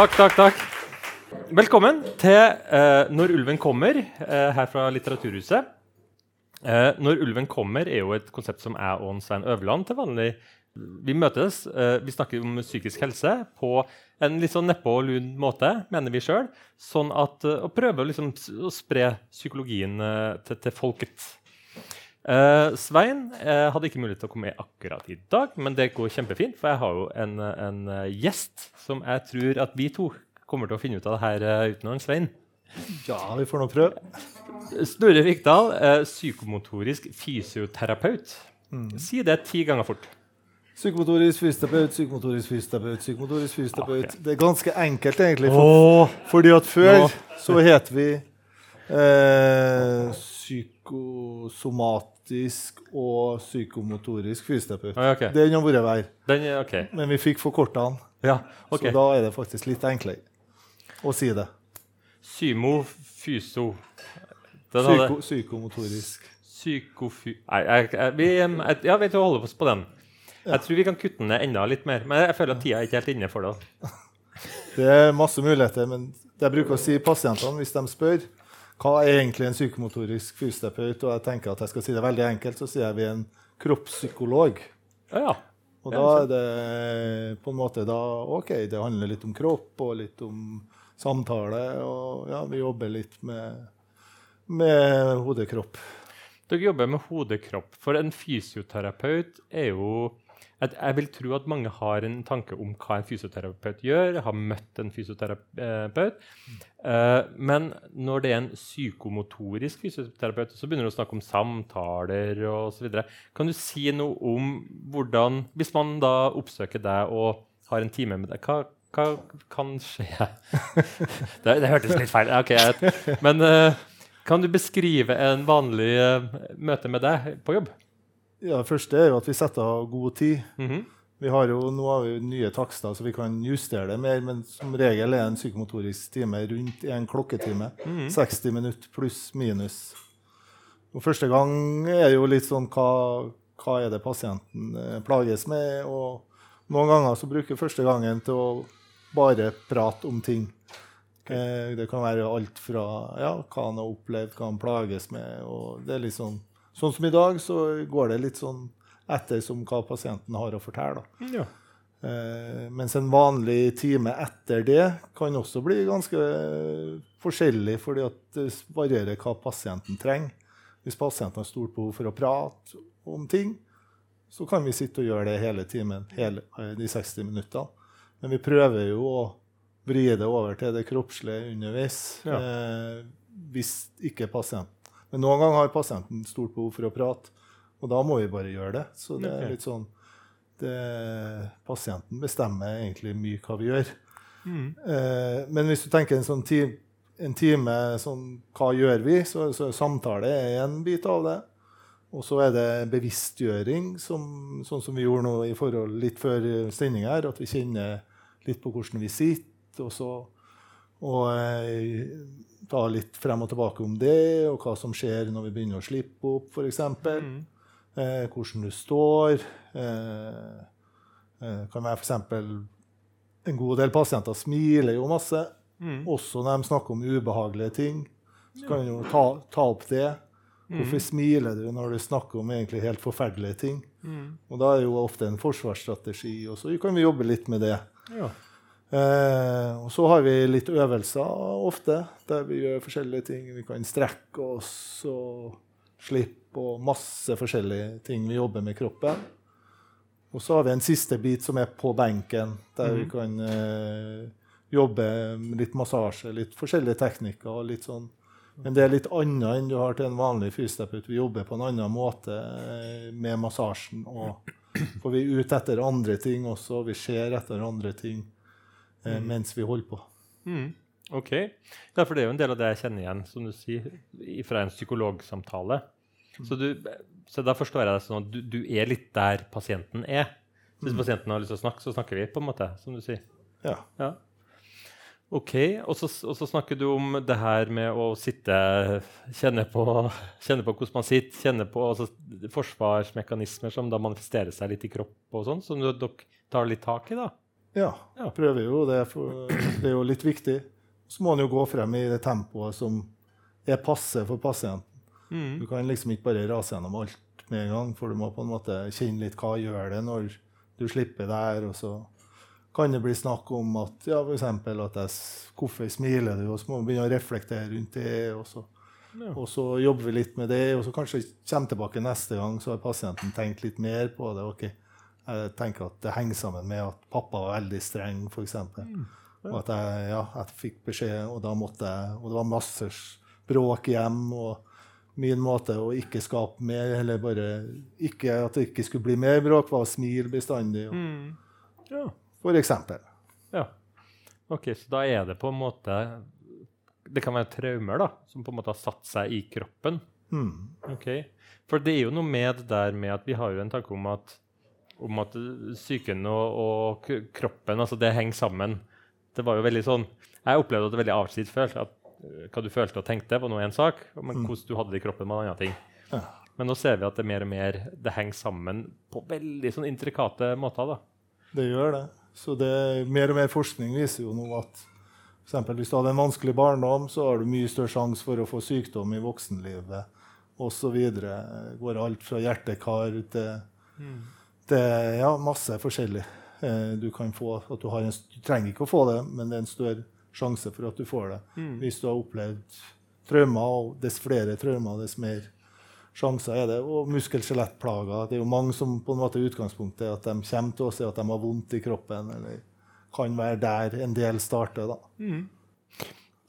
Takk, takk, takk. Velkommen til eh, Når ulven kommer, eh, her fra Litteraturhuset. Eh, Når ulven kommer er jo et konsept som jeg og Svein Øverland til vanlig vi møtes. eh, vi snakker om psykisk helse på en litt sånn neppe og lun måte, mener vi sjøl. Sånn at, eh, og prøver liksom å spre psykologien eh, til, til folket. Eh, Svein uh, hadde ikke mulighet til å komme med akkurat i dag, men det går kjempefint, for jeg har jo en, en uh, gjest som jeg tror at vi to kommer til å finne ut av det her uten han Svein. Ja, vi får nå prøve. Snorre Vikdal, psykomotorisk fysioterapeut. Si det ti ganger fort. Psykomotorisk fysioterapeut, psykomotorisk fysioterapeut, psykomotorisk fysioterapeut. Det er ganske enkelt, egentlig. For, Åh, fordi at før Nå. så het vi eh, psykosomatisk og psykomotorisk fysioterapeut. Ah, okay. Er noe vært hver. Den, er- Men vi fikk forkorta den, Ja, okay. så da er det faktisk litt enklere å si det. Symo fyso. Den hadde- Psyko, psykomotorisk. Psykofy... Nei, jeg, jeg, vi, jeg, ja, vi holder oss på den. Jeg tror vi kan kutte den ned enda litt mer, men jeg føler at tida er ikke helt inne for det. Det er masse muligheter, men det jeg bruker å si pasientene hvis de spør hva er egentlig en psykomotorisk fysioterapeut, og jeg tenker at jeg skal si det veldig enkelt, så sier jeg vi er en kroppspsykolog. Ja, ja. Og da er det på en måte da OK, det handler litt om kropp og litt om samtale, og ja, vi jobber litt med, med hode-kropp. Dere jobber med hode-kropp. For en fysioterapeut er jo jeg, vil tro at mange har en tanke om hva en fysioterapeut gjør, har møtt en fysioterapeut. Eh, men når det er en psykomotorisk fysioterapeut, så begynner du å snakke om samtaler osv. Kan du si noe om hvordan Hvis man da oppsøker deg og har en time med deg, hva, hva kan skje? det, det hørtes litt feil ut. Okay, Men eh, kan du beskrive en vanlig eh, møte med deg på jobb? Ja, Det første er jo at vi setter av god tid. Mhm. Vi har jo, nå har vi nye takster, så vi kan justere det mer, men som regel er en psykomotorisk time rundt en klokketime. Mhm. 60 minutter pluss minus. Og første gang er jo litt sånn hva, hva er det pasienten eh, plages med? Og noen ganger så bruker første gangen til å bare prate om ting. Eh, det kan være alt fra ja, hva han har opplevd, hva han plages med. og det er litt sånn, sånn som i dag, så går det litt sånn etter som hva pasienten har å fortelle. da. Ja. Eh, mens en vanlig time etter det kan også bli ganske forskjellig, fordi at det varierer hva pasienten trenger. Hvis pasienten har stort behov for å prate om ting, så kan vi sitte og gjøre det hele timen, hele eh, de 60 minuttene. Men vi prøver jo å vri det over til det kroppslige underveis. Ja. Eh, hvis ikke pasienten Men noen ganger har pasienten stort behov for å prate, og da må vi bare gjøre det. Så det er litt sånn det, Pasienten bestemmer egentlig mye hva vi gjør. Mm. Eh, men hvis du tenker en sånn ti, en time sånn Hva gjør vi? Så, så samtale er en bit av det. Og så er det bevisstgjøring, som, sånn som vi gjorde nå i forhold litt før sending her. At vi kjenner litt på hvordan vi sitter, og så og ta litt frem og tilbake om det, og hva som skjer når vi begynner å slippe opp, f.eks. Mm. Eh, hvordan du står. Eh, eh, kan være f.eks. En god del pasienter smiler jo masse, mm. også når de snakker om ubehagelige ting. Så kan du jo ta, ta opp det. Hvorfor smiler du når du snakker om egentlig helt forferdelige ting? Mm. Og da er det jo ofte en forsvarsstrategi, og så kan vi jobbe litt med det. Ja. Eh, og så har vi litt øvelser ofte, der vi gjør forskjellige ting. Vi kan strekke oss og slippe og masse forskjellige ting vi jobber med kroppen. Og så har vi en siste bit som er på benken, der vi kan eh, jobbe med litt massasje, litt forskjellige teknikker. og litt sånn. Men det er litt annet enn du har til en vanlig fysioterapeut. Vi jobber på en annen måte eh, med massasjen. Og får vi ut etter andre ting også. Vi ser etter andre ting eh, mens vi holder på. Mm. Ok. Ja, for det er jo en del av det jeg kjenner igjen, som du sier, fra en psykologsamtale. Så, du, så da forstår jeg det sånn at du, du er litt der pasienten er. Så Hvis pasienten har lyst til å snakke, så snakker vi, på en måte, som du sier. Ja. Ja. Ok, og så, og så snakker du om det her med å sitte Kjenne på, kjenne på hvordan man sitter, kjenne på altså, forsvarsmekanismer som da manifesterer seg litt i kropp og sånn, som dere tar litt tak i, da. Ja, Ja. prøver jo det. For det er jo litt viktig. Så må en jo gå frem i det tempoet som er passe for pasienten. Mm. Du kan liksom ikke bare rase gjennom alt med en gang, for du må på en måte kjenne litt hva gjør det når du slipper der. Og så kan det bli snakk om at ja, for eksempel at jeg, hvorfor smiler du, og så må vi begynne å reflektere rundt det. Og så, Ja. og så jobber vi litt med det, og så kanskje kommer tilbake neste gang, så har pasienten tenkt litt mer på det. ok, Jeg tenker at det henger sammen med at pappa var veldig streng, f.eks. Mm. Og at jeg, ja, jeg fikk beskjed, og da måtte jeg Og det var masse bråk hjem. og Min måte å ikke skape mer, eller bare ikke, at det ikke skulle bli mer bråk, var å smile bestandig. Og, Mm. Ja. for eksempel. ja. Ok, så da er det på en måte Det kan være traumer da, som på en måte har satt seg i kroppen. Mm. Ok. For det er jo noe med det der med at vi har jo en tanke om at, om at psyken og, og kroppen altså det henger sammen. Det var jo veldig sånn, Jeg opplevde at det var veldig avskilt følt. At øh, hva du følte og tenkte, var nå én sak, men Mm. hvordan du hadde det i kroppen, var en annen ting. Ja. Men nå ser vi at det mer og mer det henger sammen på veldig sånn intrikate måter. da. Det gjør det. Så det, mer og mer forskning viser jo nå at for eksempel, hvis du hadde en vanskelig barndom, så har du mye større sjanse for å få sykdom i voksenlivet osv. Går alt fra hjertekar til, til ja, masse forskjellig. Eh, du kan få at du, har en, du trenger ikke å få det, men det er en større sjanse for at du får det. Hvis du har opplevd traumer, og dess flere traumer, dess mer sjanser er det. Og muskel-skjelettplager. Det er jo mange som på en måte utgangspunktet er at de kommer til å se at de har vondt i kroppen, eller kan være der en del starter. da.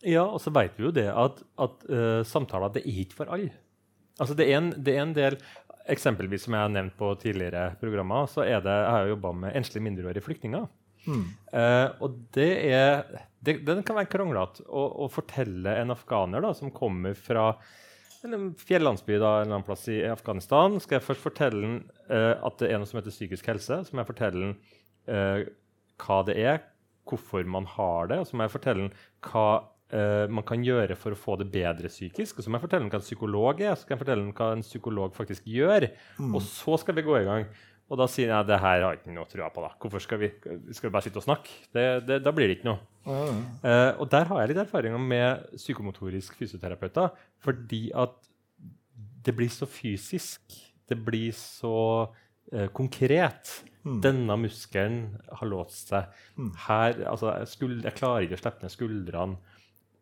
Ja, og så vet vi jo det at, at uh, samtaler det er ikke for alle. Altså det, er en, det er en del Eksempelvis som jeg har nevnt på tidligere programmer, så er det, jeg har jo jobba med enslige mindreårige flyktninger. Mm. Uh, og det er det, Den kan være kronglete å, å fortelle en afghaner da, som kommer fra en fjellandsby da, en eller annen plass i Afghanistan, skal jeg først fortelle den, uh, at det er noe som heter psykisk helse. Så må jeg fortelle den uh, hva det er, hvorfor man har det. Og så må jeg fortelle den hva eh, man kan gjøre for å få det bedre psykisk. Og så må jeg fortelle den hva en psykolog er, så kan jeg fortelle den hva en psykolog faktisk gjør. Mm. Og så skal vi gå i gang. Og da sier jeg det her har jeg ikke noe trua på. da. Hvorfor skal vi, skal vi bare sitte og snakke? Det, det, da blir det ikke noe. Mm. Eh, og der har jeg litt erfaringer med psykomotorisk fysioterapeuter. Fordi at det blir så fysisk. Det blir så uh, konkret. Mm. Denne muskelen har låst seg. Mm. Her, altså, jeg, jeg klarer ikke å slippe ned skuldrene.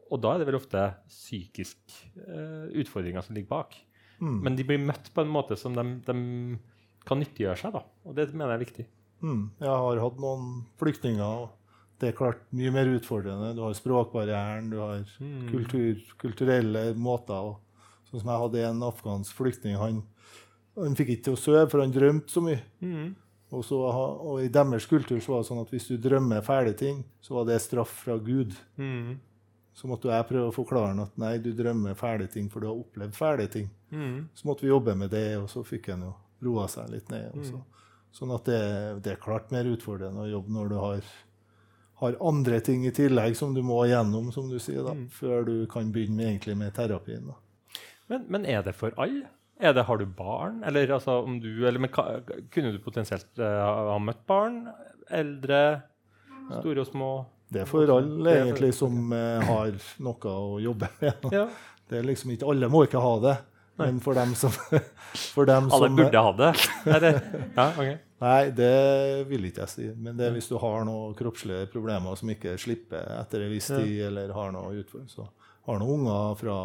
Og da er det vel ofte psykiske uh, utfordringer som ligger bak. Mm. Men de blir møtt på en måte som de, de kan nyttiggjøre seg. da. Og det mener jeg er viktig. Mm. Jeg har hatt noen flyktninger, og det er klart mye mer utfordrende. Du har språkbarrieren, du har Mm. kultur, kulturelle måter. Og, sånn som jeg hadde en afghansk flyktning. Han, han fikk ikke til å sove, for han drømte så mye. Mm. Og, så, og I deres kultur så var det sånn at hvis du drømmer fæle ting, så var det straff fra Gud. Mm. Så måtte jeg prøve å forklare han at nei, du drømmer fæle ting, for du har opplevd fæle ting. Mm. Så måtte vi jobbe med det, og så fikk han jo roa seg litt ned. Også. Mm. Sånn at det, det er klart mer utfordrende å jobbe når du har, har andre ting i tillegg som du må gjennom, som du sier, da, før du kan begynne med, egentlig med terapien. da. Men, men er det for alle? Det, har du barn? Eller, altså, om du, eller men, kunne du potensielt ha ha møtt barn? Eldre? Store og små? Det er for alle egentlig som eh, har noe å jobbe med. Ja. Det er liksom ikke, Alle må ikke ha det, men for dem som, for dem Alle som burde ha det? Er det? Ja, okay. Nei, det vil ikke jeg si. Men det er hvis du har noen kroppslige problemer som ikke slipper etter en viss Ja. tid, eller har noe utfordring, så har noen unger fra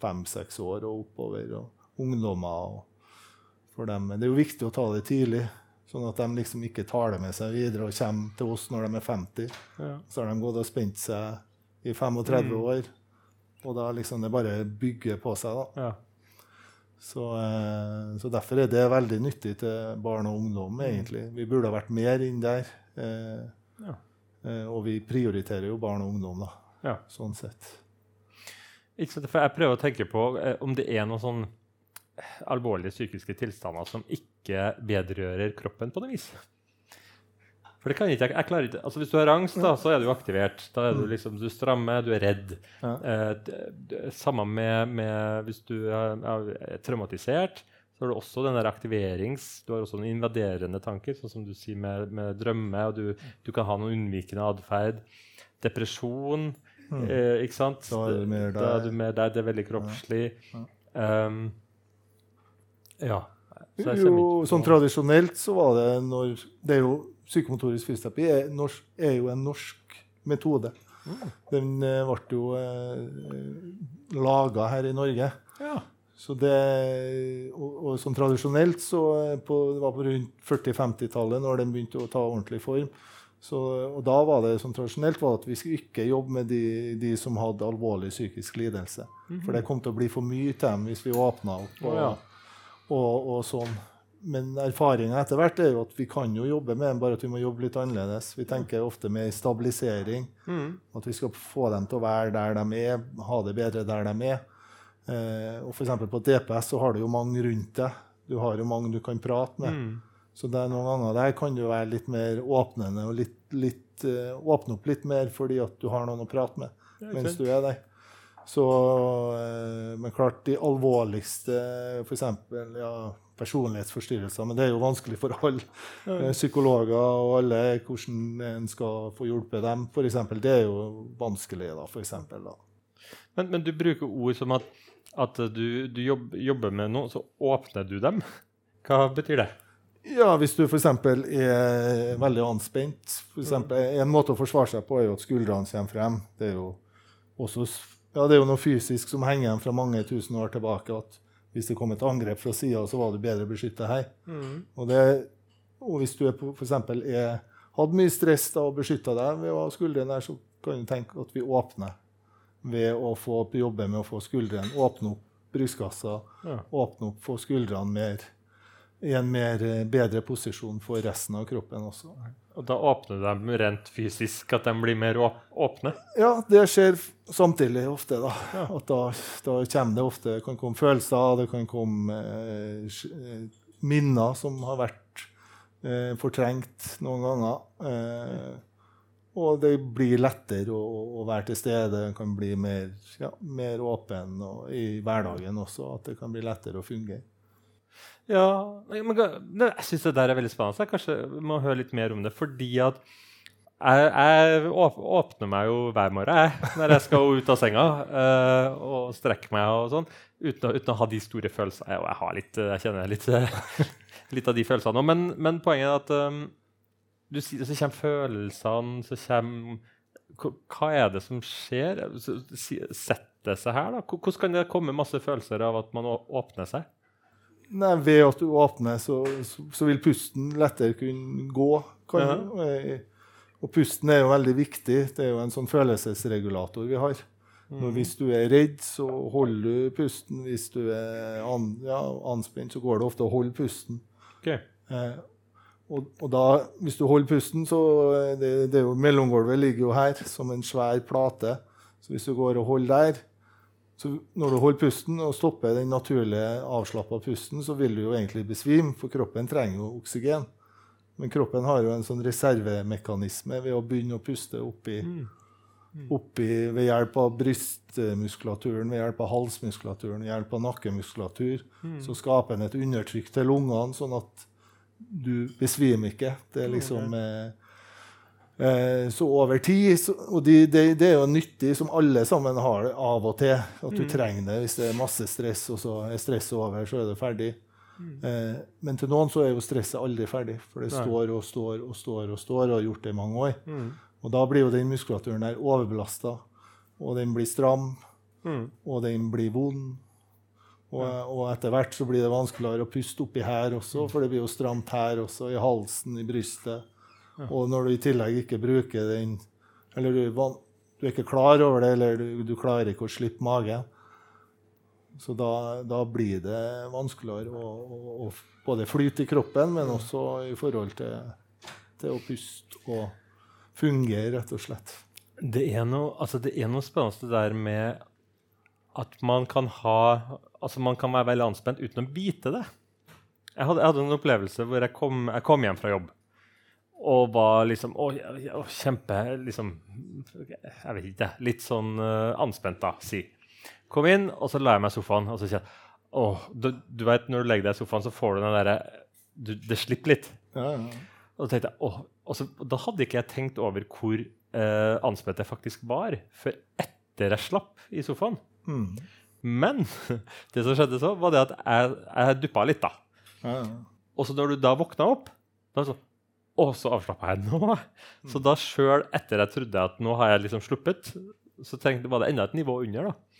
fem-seks år og oppover, og ungdommer. Og for dem. Men det er jo viktig å ta det tidlig, sånn at de liksom ikke tar det med seg videre og kommer til oss når de er 50. Ja. Så har de gått og spent seg i 35 Mm. år, og da liksom det bare bygger på seg. da. Ja. Så, eh, så derfor er det veldig nyttig til barn og ungdom, egentlig. Vi burde ha vært mer inn der. Eh, Ja. eh, og vi prioriterer jo barn og ungdom, da, Ja. sånn sett. Ikke sant, for jeg prøver å tenke på eh, om det er noe sånn alvorlige psykiske tilstander som ikke vedrører kroppen på noe vis. For det kan ikke jeg, klarer ikke, altså Hvis du har angst, da, så er du aktivert. Da er du liksom, du strammer, du er redd. Ja. Eh, samme med, med hvis du er, er traumatisert, Så har du også den der aktiverings... Du har også noen invaderende tanker, sånn som du sier med, med drømme. og du, du kan ha noen unnvikende atferd. Depresjon. Mm. Eh, ikke sant? Da er du mer er der. Det er veldig kroppslig. Ja. Um, ja. Så Jo, sånn tradisjonelt så var det når Det er jo Psykomotorisk fysioterapi er, norsk, er jo en norsk metode. Mm. Den eh, ble jo eh, laga her i Norge. Ja. Så det, og, og sånn tradisjonelt så eh, på, Det var på rundt 40-50-tallet når den begynte å ta ordentlig form. Så, og da var det sånn tradisjonelt var at vi skulle ikke jobbe med de, de som hadde alvorlig psykisk lidelse. For det kom til å bli for mye til dem hvis vi åpna opp. Og, Å, ja. Og, og sånn. Men erfaringa etter hvert er jo at vi kan jo jobbe med dem, bare at vi må jobbe litt annerledes. Vi tenker ofte med stabilisering. Mm. At vi skal få dem til å være der de er, ha det bedre der de er. Eh, og eksempel på DPS så har du jo mange rundt deg. Du har jo mange du kan prate med. Mm. Så det er noen ganger der kan du være litt mer åpnende og litt, litt, uh, åpne opp litt mer fordi at du har noen å prate med mens du er der. Så, eh, men klart, de alvorligste, f.eks. Ja, personlighetsforstyrrelser, men det er jo vanskelig for alle eh, psykologer og alle hvordan en skal få hjulpet dem, f.eks. Det er jo vanskelig, da, for eksempel, da. Men, men du bruker ord som at, at du, du jobb, jobber med noe, så åpner du dem. Hva betyr det? Ja, hvis du f.eks. er veldig anspent for eksempel, En måte å forsvare seg på er jo at skuldrene kommer frem. Det er jo, også, ja, det er jo noe fysisk som henger igjen fra mange tusen år tilbake. at Hvis det kom et angrep fra sida, så var du bedre beskytta her. Og, det, og hvis du er, hadde mye stress da, og beskytta deg ved å ha skuldrene der, så kan du tenke at vi åpner ved å få jobbe med å få skuldrene Åpne opp brystkassa, Ja. åpne opp, få skuldrene mer i en mer eh, bedre posisjon for resten av kroppen også. Og da åpner de rent fysisk, at de blir mer åpne? Ja, det skjer samtidig ofte. da. Ja. At da, da kommer det ofte det kan komme følelser, det kan komme eh, eh, minner som har vært eh, fortrengt noen ganger. Eh, og det blir lettere å, å være til stede, det kan bli mer, ja, mer åpen og i hverdagen også. At det kan bli lettere å fungere. Ja, men Jeg syns det der er veldig spennende. Jeg kanskje må høre litt mer om det. Fordi at jeg, jeg åpner meg jo hver morgen når jeg skal ut av senga eh, og strekke meg og sånn, uten, å- uten å ha de store følelsene. Jeg, jeg, har litt, jeg kjenner litt, litt av de følelsene òg. Men, men poenget er at um, du så kommer følelsene, så kommer hva- er det som skjer? Setter det seg her, da? Hvordan kan det komme masse følelser av at man åpner seg? Nei, ved at du åpner, så, så, så vil pusten lettere kunne gå. Kan, Ja. og, pusten er jo veldig viktig. Det er jo en sånn følelsesregulator vi har. Når hvis du er redd, så holder du pusten. Hvis du er an, ja, anspent, så går det ofte å holde pusten. Okay. Eh, og, og da, hvis du holder pusten, så eh, det, det er jo, Mellomgulvet ligger jo her som en svær plate. Så hvis du går og holder der, så når du holder pusten og stopper den naturlige avslappa pusten, så vil du jo egentlig besvime, for kroppen trenger jo oksygen. Men kroppen har jo en sånn reservemekanisme ved å begynne å puste oppi, oppi ved hjelp av brystmuskulaturen, ved hjelp av halsmuskulaturen, ved hjelp av nakkemuskulatur. Så skaper den et undertrykk til lungene, sånn at du besvimer ikke. Det er liksom eh, Så over tid Og de, det, det er jo nyttig, som alle sammen har det av og til, at du trenger det hvis det er masse stress, og så er stresset over, så er det ferdig. Eh, men til noen så er jo stresset aldri ferdig, for det Nei. står og står og står og står og har gjort det i mange år. Mm. Og da blir jo den muskulaturen der overbelasta, og den blir stram, Mm. og den blir vond. Og, og etter hvert så blir det vanskeligere å puste oppi her også, for det blir jo stramt her også, i halsen, i brystet. Og når du i tillegg ikke bruker den Eller du, du er ikke klar over det, eller du, du klarer ikke å slippe magen, så da, da blir det vanskeligere å, å, å både flyte i kroppen, men også i forhold til, til å puste og fungere, rett og slett. Det er noe, altså det er noe spennende der med at man kan ha Altså man kan være veldig anspent uten å vite det. Jeg hadde, jeg hadde en opplevelse hvor jeg kom, jeg kom hjem fra jobb og var liksom Å, å, kjempe liksom, Jeg vet ikke. Litt sånn uh, anspent, da, si. Kom inn, og så la jeg meg i sofaen og så sier jeg åh, du, du vet, Når du legger deg i sofaen, så får du den derre Det slipper litt. Ja, ja. Og, jeg, åh, og så, da hadde ikke jeg tenkt over hvor uh, anspent jeg faktisk var før etter jeg slapp i sofaen. Mm. Men det som skjedde så, var det at jeg, jeg duppa litt. da. Ja, ja. Og så når du da våkna opp, da er det sånn Å, så avslappa jeg nå. Så da sjøl etter jeg trodde at nå har jeg liksom sluppet, så tenkte, var det enda et nivå under. da.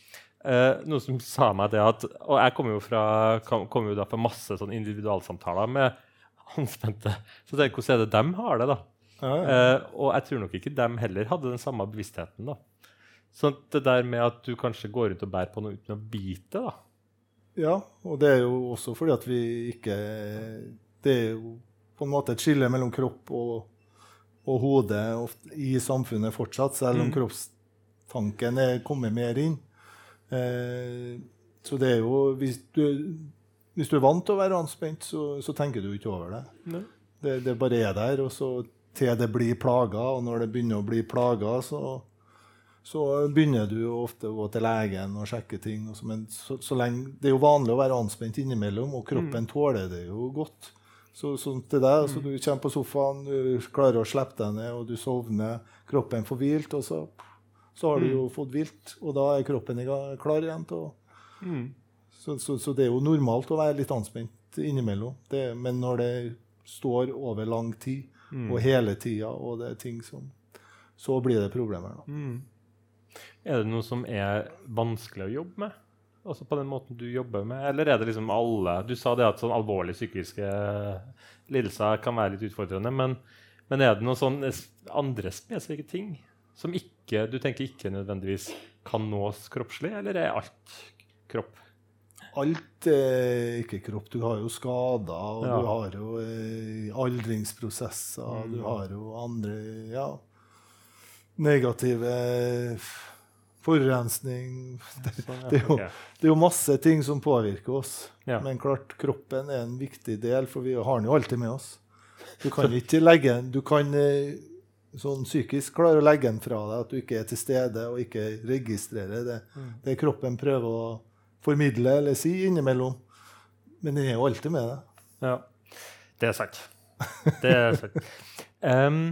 Eh, noe som sa meg det at Og jeg kommer jo, fra, kom, jo da fra masse sånn individualsamtaler med anspente. Så tenk hvordan er det dem har det, da. Ja, ja. Eh, og jeg tror nok ikke dem heller hadde den samme bevisstheten. da. Sånn det der med at du kanskje går rundt og bærer på noe uten å bite, da. Ja, og det er jo også fordi at vi ikke Det er jo på en måte et skille mellom kropp og, og hode i samfunnet fortsatt, selv om Mm. kroppstanken er kommet mer inn. Eh, så det er jo hvis du, hvis du er vant til å være anspent, så, så tenker du ikke over det. Det, det bare er der, og så til det blir plager, og når det begynner å bli plager, så, så begynner du ofte å gå til legen og sjekke ting. Og så, men så, så lenge, det er jo vanlig å være anspent innimellom, og kroppen tåler det jo godt. Så, sånt til deg, så du kommer på sofaen, du klarer å slippe deg ned, og du sovner, kroppen får hvilt, og så, så har du jo fått hvilt, og da er kroppen klar igjen å Mm. så, så, så det er jo normalt å være litt anspent innimellom. Det, men når det står over lang tid, Mm. og hele tida, og det er ting som Så blir det problemer. da. Mm. Er det noe som er vanskelig å jobbe med? Altså på den måten du jobber med? Eller er det liksom alle Du sa det at sånn alvorlige psykiske lidelser kan være litt utfordrende. Men, men er det noen sånne andre spesifikke ting som ikke, du tenker ikke nødvendigvis kan nås kroppslig, eller er alt kropp? Alt er ikke kropp. Du har jo skader, og Ja. du har jo eh, aldringsprosesser, Mm. du har jo andre ja, negative forurensning det, det er jo- Det er jo masse ting som påvirker oss. Ja. Men klart, kroppen er en viktig del, for vi har den jo alltid med oss. Du kan ikke legge den Du kan eh, sånn psykisk klare å legge den fra deg, at du ikke er til stede og ikke registrerer det. Mm. Det kroppen prøver å formidle eller si innimellom. Men den er jo alltid med deg. Ja, det er sant. Det er sant. Um,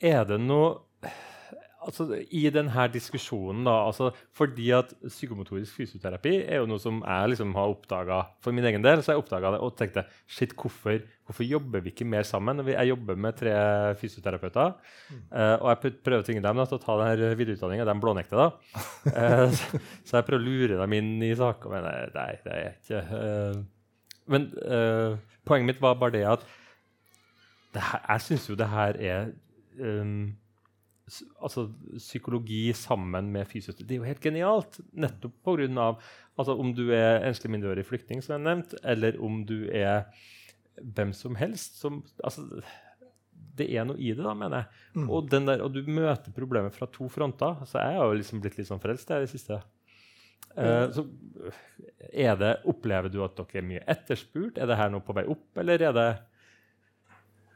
er det noe altså, I denne diskusjonen, da altså, Fordi at psykomotorisk fysioterapi er jo noe som jeg liksom har oppdaga for min egen del. Så jeg oppdaget det og tenkte shit, hvorfor, hvorfor jobber vi ikke mer sammen? Jeg jobber med tre fysioterapeuter, eh, og jeg prøver å tvinge dem da, til å ta denne videreutdanninga. De blånekter, da. Eh, så, så jeg prøver å lure dem inn i saker, men nei, nei, det er jeg ikke eh, Men poenget mitt var bare det at det her, jeg syns jo det her er um, altså, psykologi sammen med fysioterapi. Det er jo helt genialt. Nettopp pga. Altså, om du er enslig mindreårig flyktning, som jeg nevnt, eller om du er hvem som helst. Som, altså, det er noe i det, da, mener jeg. Mm. Og, den der, og du møter problemet fra to fronter. Så jeg har jo liksom blitt litt sånn frelst der i det siste. Eh, så er det, Opplever du at dere er mye etterspurt? Er det her noe på vei opp, eller er det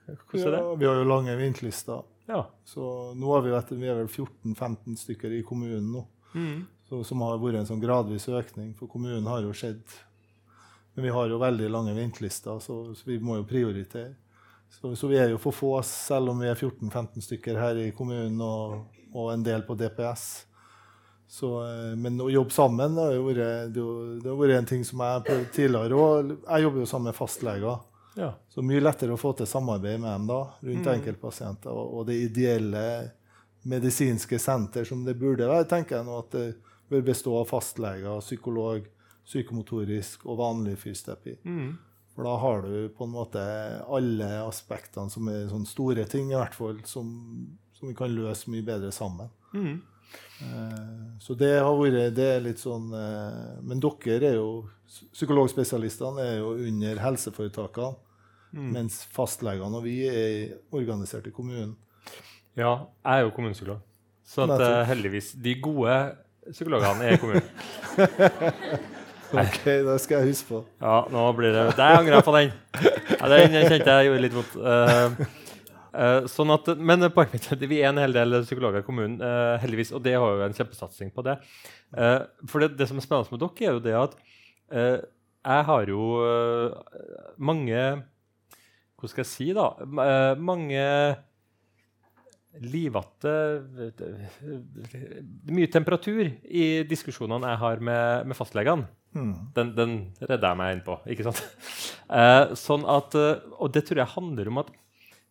Hvordan er det? Ja, vi har jo lange ventelister. Ja. Så nå har vi, vet, vi er vel 14-15 stykker i kommunen nå. Mm. Så, som har vært en sånn gradvis økning, for kommunen har jo skjedd. Men vi har jo veldig lange ventelister, så, så vi må jo prioritere. Så, så vi er jo for få, selv om vi er 14-15 stykker her i kommunen og, og en del på DPS. Så, eh, men å jobbe sammen det har vært, det har det har vært en ting som jeg har prøvd tidligere òg. Jeg jobber jo sammen med fastleger. Ja. Så mye lettere å få til samarbeid med dem da, rundt Mm. enkeltpasienter. Og, og det ideelle medisinske senter som det burde være, tenker jeg nå at det bør bestå av fastleger, psykolog, psykomotorisk og vanlig fysioterapi. Mm. For da har du på en måte alle aspektene som er sånne store ting, i hvert fall, som, som vi kan løse mye bedre sammen. Mm. Eh, Så det har vært det er litt sånn eh, Men dere er jo Psykologspesialistene er jo under helseforetakene, Mm. mens fastlegene og vi er organisert i kommunen. ja, jeg er jo kommunepsykolog. Så at, eh, heldigvis De gode psykologene er i kommunen. Ok, det skal jeg huske på. Ja, nå blir det Der angrer jeg på den. Ja, den kjente jeg gjorde litt vondt. Eh, sånn at, men poenget mitt er at vi er en hel del psykologer i kommunen, eh, heldigvis, og det har jo en kjempesatsing på det. Eh, for det, det som er spennende med dere, er jo det at eh, jeg har jo mange Hva skal jeg si, da? Mange livatte Mye temperatur i diskusjonene jeg har med, med fastlegene. Mm. Den, den redder jeg meg inn på. ikke sant? Sånn at, og det tror jeg handler om at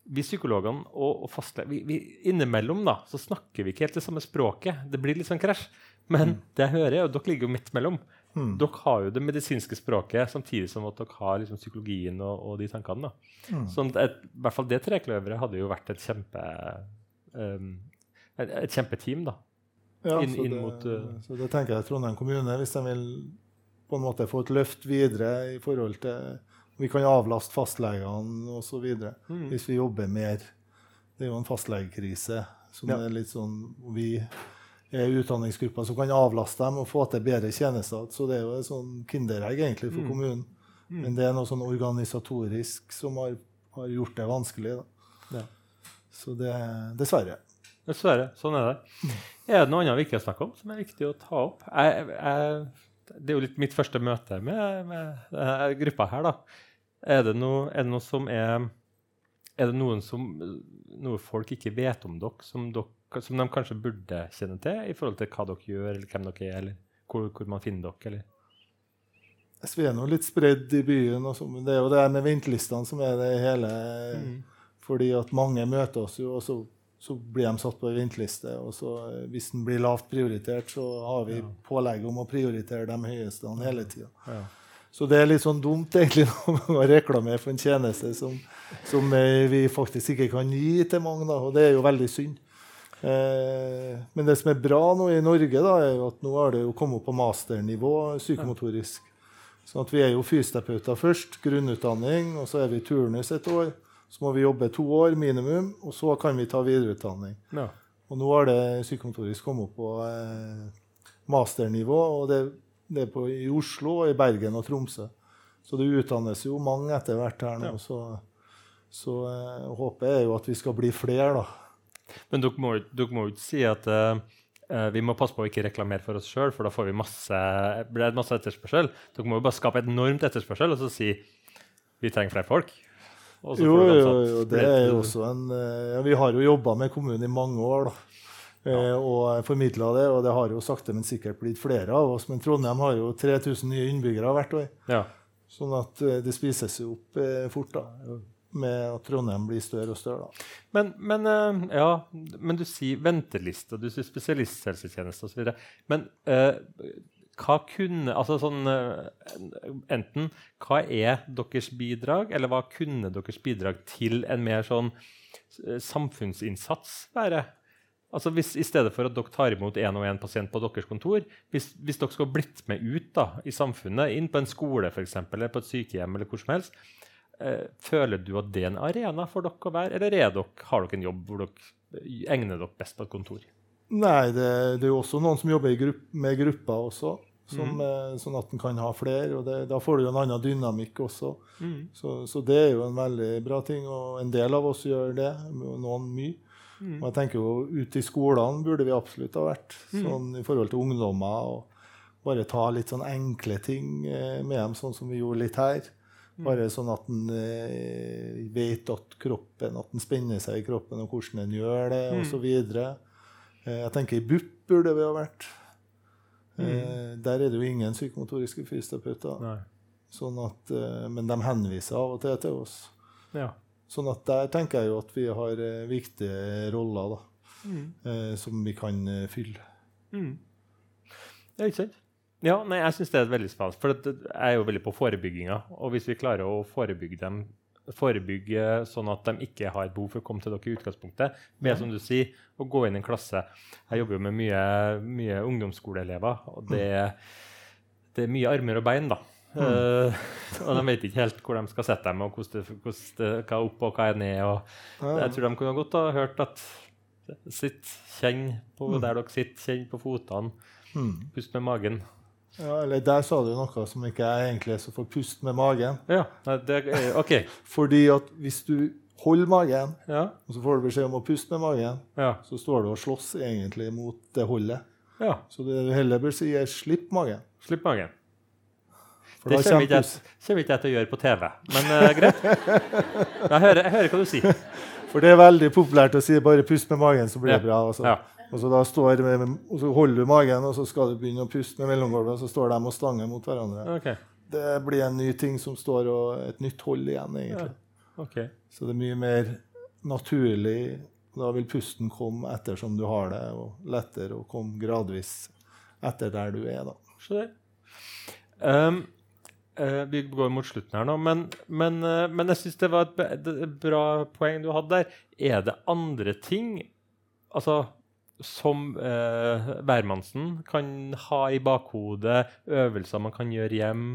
vi psykologene og, og fastlegene Innimellom da, så snakker vi ikke helt det samme språket. Det blir litt sånn krasj. Men mm. det jeg hører, er jo dere ligger jo midt mellom. Mm. Dere har jo det medisinske språket samtidig som at dere har liksom psykologien og, og, de tankene. Mm. Sånn et, I hvert fall det trekløveret hadde jo vært et kjempe um, et, et, kjempeteam, da. Ja, inn, så, inn det, mot, uh, så det tenker jeg Trondheim kommune, hvis de vil på en måte få et løft videre i forhold til Vi kan avlaste fastlegene osv. Mm. hvis vi jobber mer. Det er jo en fastlegekrise som ja. er litt sånn Vi er utdanningsgrupper som kan avlaste dem og få til bedre tjenester. Så det er jo et sånn kinderegg egentlig for mm. kommunen. Mm. Men det er noe sånn organisatorisk som har, har gjort det vanskelig. Ja. Så det Dessverre. Dessverre. Sånn er det. Mm. Er det noe annet vi ikke har snakket om, som er viktig å ta opp? Jeg, jeg, det er jo litt mitt første møte med, med denne gruppa her. da. Er det, noe, er det noe som er Er det noen som, noe folk ikke vet om dere som dere som de kanskje burde kjenne til i forhold til hva dere gjør, eller hvem dere er, eller hvor, hvor man finner dere? eller? Vi er nå litt spredd i byen. Også, men det er jo det med ventelistene som er det hele. Mm. Fordi at mange møter oss jo, og så, så blir de satt på en venteliste. Og så, hvis den blir lavt prioritert, så har vi ja. pålegg om å prioritere de høyeste hele tida. Ja. Så det er litt sånn dumt egentlig å reklamere for en tjeneste som, som, vi faktisk ikke kan gi til mange. Da, og det er jo veldig synd. Eh, men det som er bra nå i Norge, da, er jo at nå har det jo kommet opp på masternivå psykomotorisk. Sånn at vi er jo fysioterapeuter først, grunnutdanning, og så er vi turnus et år. Så må vi jobbe to år minimum, og så kan vi ta videreutdanning. Ja. Og nå har det psykomotorisk kommet opp på eh, masternivå, og det, det er på, i Oslo, og i Bergen og Tromsø. Så det utdannes jo mange etter hvert her nå. Ja. Så, så eh, håpet er jo at vi skal bli flere, da. Men dere må, dere må jo ikke si at uh, vi må passe på å ikke reklamere for oss sjøl, for da får vi masse, blir det masse etterspørsel. Dere må jo bare skape et enormt etterspørsel og så si vi trenger flere folk. Jo, jo, jo, det er jo også en ja, Vi har jo jobba med kommunen i mange år. da. Ja. og formidla det, og det har jo sakte, men sikkert blitt flere av oss. Men Trondheim har jo 3000 nye innbyggere hvert år. Ja. Sånn at det spises jo opp fort. da med at Trondheim blir større og større. Da. Men, men, ja, men du sier venteliste, du sier spesialisthelsetjeneste osv. Men uh, hva kunne altså sånn, Enten hva er deres bidrag, eller hva kunne deres bidrag til en mer sånn samfunnsinnsats være? Altså hvis, I stedet for at dere tar imot én og én pasient på deres kontor, hvis, hvis dere skulle blitt med ut da, i samfunnet, inn på en skole for eksempel, eller på et sykehjem, eller hvor som helst, Eh, føler du at det er en arena for dere å være, eller dere, har dere en jobb hvor dere egner dere best på et kontor? Nei, det, det er jo også noen som jobber grupp, med grupper også. Som, mm. Sånn at en kan ha flere. og det, Da får du jo en annen dynamikk også. Mm. Så, så, det er jo en veldig bra ting. Og en del av oss gjør det, noen mye. Mm. Og jeg tenker jo Ute i skolene burde vi absolutt ha vært, mm. sånn i forhold til ungdommer. og Bare ta litt sånn enkle ting eh, med dem, sånn som vi gjorde litt her. Bare sånn at en eh, vet at kroppen, at en spenner seg i kroppen, og hvordan en gjør det, mm. osv. Eh, jeg tenker i BUP burde vi ha vært. Eh, mm. Der er det jo ingen psykomotoriske fysioterapeuter. Sånn at, eh, men de henviser av og til til oss. Ja. Sånn at der tenker jeg jo at vi har eh, viktige roller da, mm. Eh, som vi kan fylle. Mm. Det er ikke sant. Ja, nei, jeg syns det er veldig spennende. For jeg er jo veldig på forebygginga. Og hvis vi klarer å forebygge dem forebygge sånn at de ikke har behov for å komme til dere i utgangspunktet. Med som du sier, å gå inn i en klasse. Jeg jobber jo med mye, mye ungdomsskoleelever. Og det, det, er mye armer og bein, da. Mm. Uh, og de vet ikke helt hvor de skal sette dem, og hvordan det, hvordan det, hva er opp og hva er ned. Og. Jeg tror de kunne godt ha hørt at sitt, kjenn på mm. der dere sitter, kjenn på fotene, mm. pust med magen. Ja, eller Der sa du noe som ikke jeg egentlig er så for pust med magen. Ja, det er, ok. Fordi at hvis du holder magen, ja. og så får du beskjed om å puste med magen, ja. så står du og slåss egentlig mot det holdet. Ja. Så det du heller bør si, er 'slipp magen'. Slipp magen. Det kommer ikke, jeg, jeg til å gjøre på TV, men uh, greit. Jeg hører, jeg hører hva du sier. For det er veldig populært å si 'bare pust med magen, så blir det Ja. bra'. Og så, Ja. og så, står, og så holder du magen, og så skal du begynne å puste med mellomgulvet, og så står de og stanger mot hverandre. Okay. Det blir en ny ting som står, og et nytt hold igjen, egentlig. ok. Så det er mye mer naturlig. Da vil pusten komme ettersom du har det, og lettere å komme gradvis etter der du er. da. Um, vi går mot slutten her nå, men, men, eh, men jeg syns det var et, bra poeng du hadde der. Er det andre ting altså, som uh, hvermannsen kan ha i bakhodet, øvelser man kan gjøre hjem?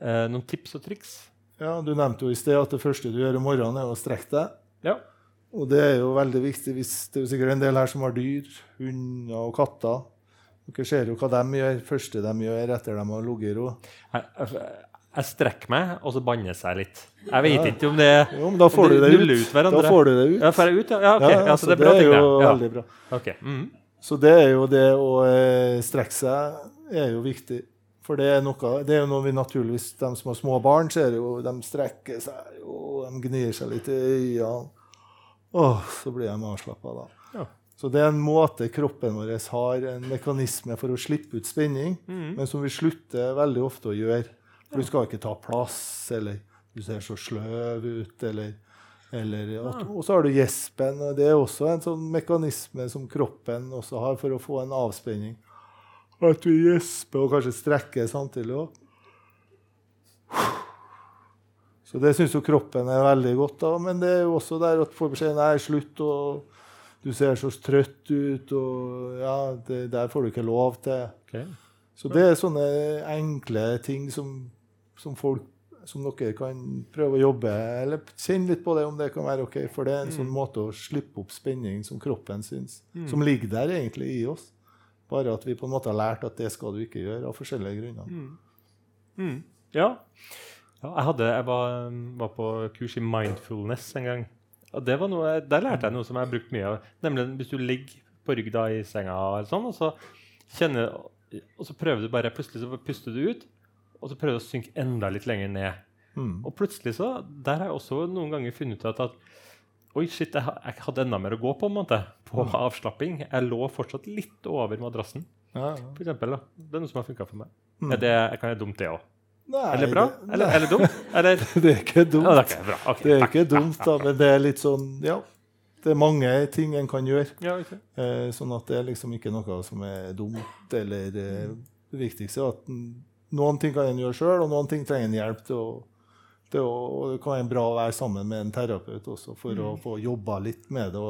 eh, noen tips og triks? Ja, Du nevnte jo i sted at det første du gjør om morgenen, er å strekke deg. Ja. Og det er jo veldig viktig hvis det er jo sikkert en del her som har dyr, hunder og katter. Dere ser jo hva de gjør første de gjør etter de har ligget i ro. Jeg, strekker meg, og så banner jeg litt. Jeg vet Ja. ikke om det Jo, men da får du det ut. Da får du det ut. Ja, får jeg ut? Ja, ja ok. Ja, så det er bra det er jo Ja. veldig bra. Ok. mhm. Så det er jo det å eh, strekke seg er jo viktig. For det er, noe, det er jo noe vi naturligvis De som har små barn, ser jo De strekker seg jo, de gnir seg litt i øynene. Åh, så blir de avslappa da. Ja. Så det er en måte kroppen vår har en mekanisme for å slippe ut spenning, Mhm. men som vi slutter veldig ofte å gjøre. For du skal ikke ta plass, eller du ser så sløv ut, eller, eller at, Og så har du gjespen, og det er også en sånn mekanisme som kroppen også har for å få en avspenning. At du gjesper og kanskje strekker samtidig òg. Så det syns jo kroppen er veldig godt, da. Men det er jo også der at får beskjed nei, slutt, og du ser så trøtt ut, og ja, det, der får du ikke lov til. Okay. Så det er sånne enkle ting som, som folk som dere kan prøve å jobbe eller kjenne litt på det om det kan være ok. For det er en sånn måte å slippe opp spenning som kroppen syns, som ligger der egentlig i oss. Bare at vi på en måte har lært at det skal du ikke gjøre av forskjellige grunner. Mm. Ja. ja jeg, hadde, jeg var, var på kurs i mindfulness en gang. Og det var noe, der lærte jeg noe som jeg har brukt mye av. Nemlig hvis du ligger på rygg da i senga, eller sånn, og så, kjenner, og så prøver du bare Plutselig så puster du ut, og så prøvde å synke enda litt lenger ned. Mm. Og plutselig så, Der har jeg også noen ganger funnet ut at, at Oi, shit, jeg, jeg hadde enda mer å gå på, på en måte, på avslapping. Jeg lå fortsatt litt over madrassen. Ja, ja. For eksempel, da. Det er noe som har funka for meg. Mm. Er det, kan jeg dumt, det òg? Er Eller bra? det- Eller, eller dumt? Eller Det er ikke dumt. Ja, det er ikke bra. Ok, Det er ikke dumt, da, men det er litt sånn Ja. Det er mange ting en kan gjøre. Ja, okay. Eh, sånn at det er liksom ikke noe som er dumt. Eller eh, Det viktigste er at noen ting kan en gjøre sjøl, og noen ting trenger en hjelp til å å, og det kan være bra å være sammen med en terapeut også for å få jobba litt med det.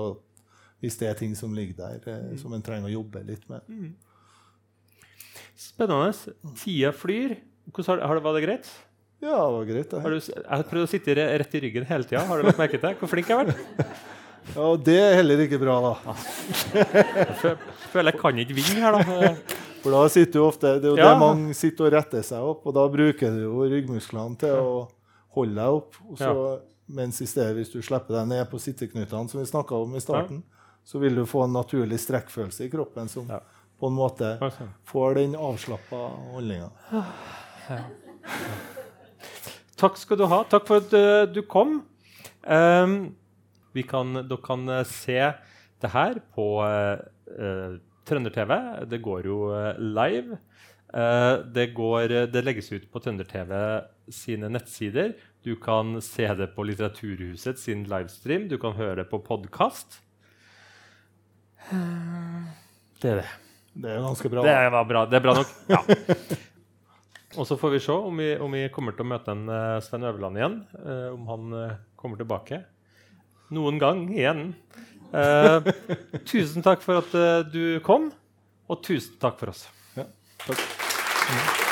Hvis det er ting som ligger der eh, som en trenger å jobbe litt med. Spennende. Tida flyr. Har, har det, var det greit? Ja, det var greit. det Har du, jeg har prøvd å sitte rett i ryggen hele tida. Har du lagt merke til hvor flink jeg har vært? Ja, og Det er heller ikke bra, da. Jeg føler jeg kan ikke vinne her, da. For da sitter du ofte, Det er jo Ja. det mange sitter og retter seg opp, og da bruker du jo ryggmusklene til å holde deg opp. Og så, Mens i stedet, hvis du slipper deg ned på sitteknutene, som vi snakka om i starten, så vil du få en naturlig strekkfølelse i kroppen som Ja. på en måte Altså. får den avslappa holdninga. Takk skal du ha. Takk for at eh, du kom. Um, vi kan, dere kan eh, se det her på uh, Trønder-TV. Det går jo eh, live. Eh, det, går, eh, det legges ut på Trønder-TV sine nettsider. Du kan se det på Litteraturhuset sin livestream. Du kan høre det på podkast. Det er det. Det er ganske bra. Det var bra. Det er bra nok. Ja. Og så får vi se om vi, om vi kommer til å møte en Sven Øverland igjen. eh, om han kommer tilbake. Noen gang igjen. Eh, tusen takk for at eh, du kom, og tusen takk for oss. Ja, takk.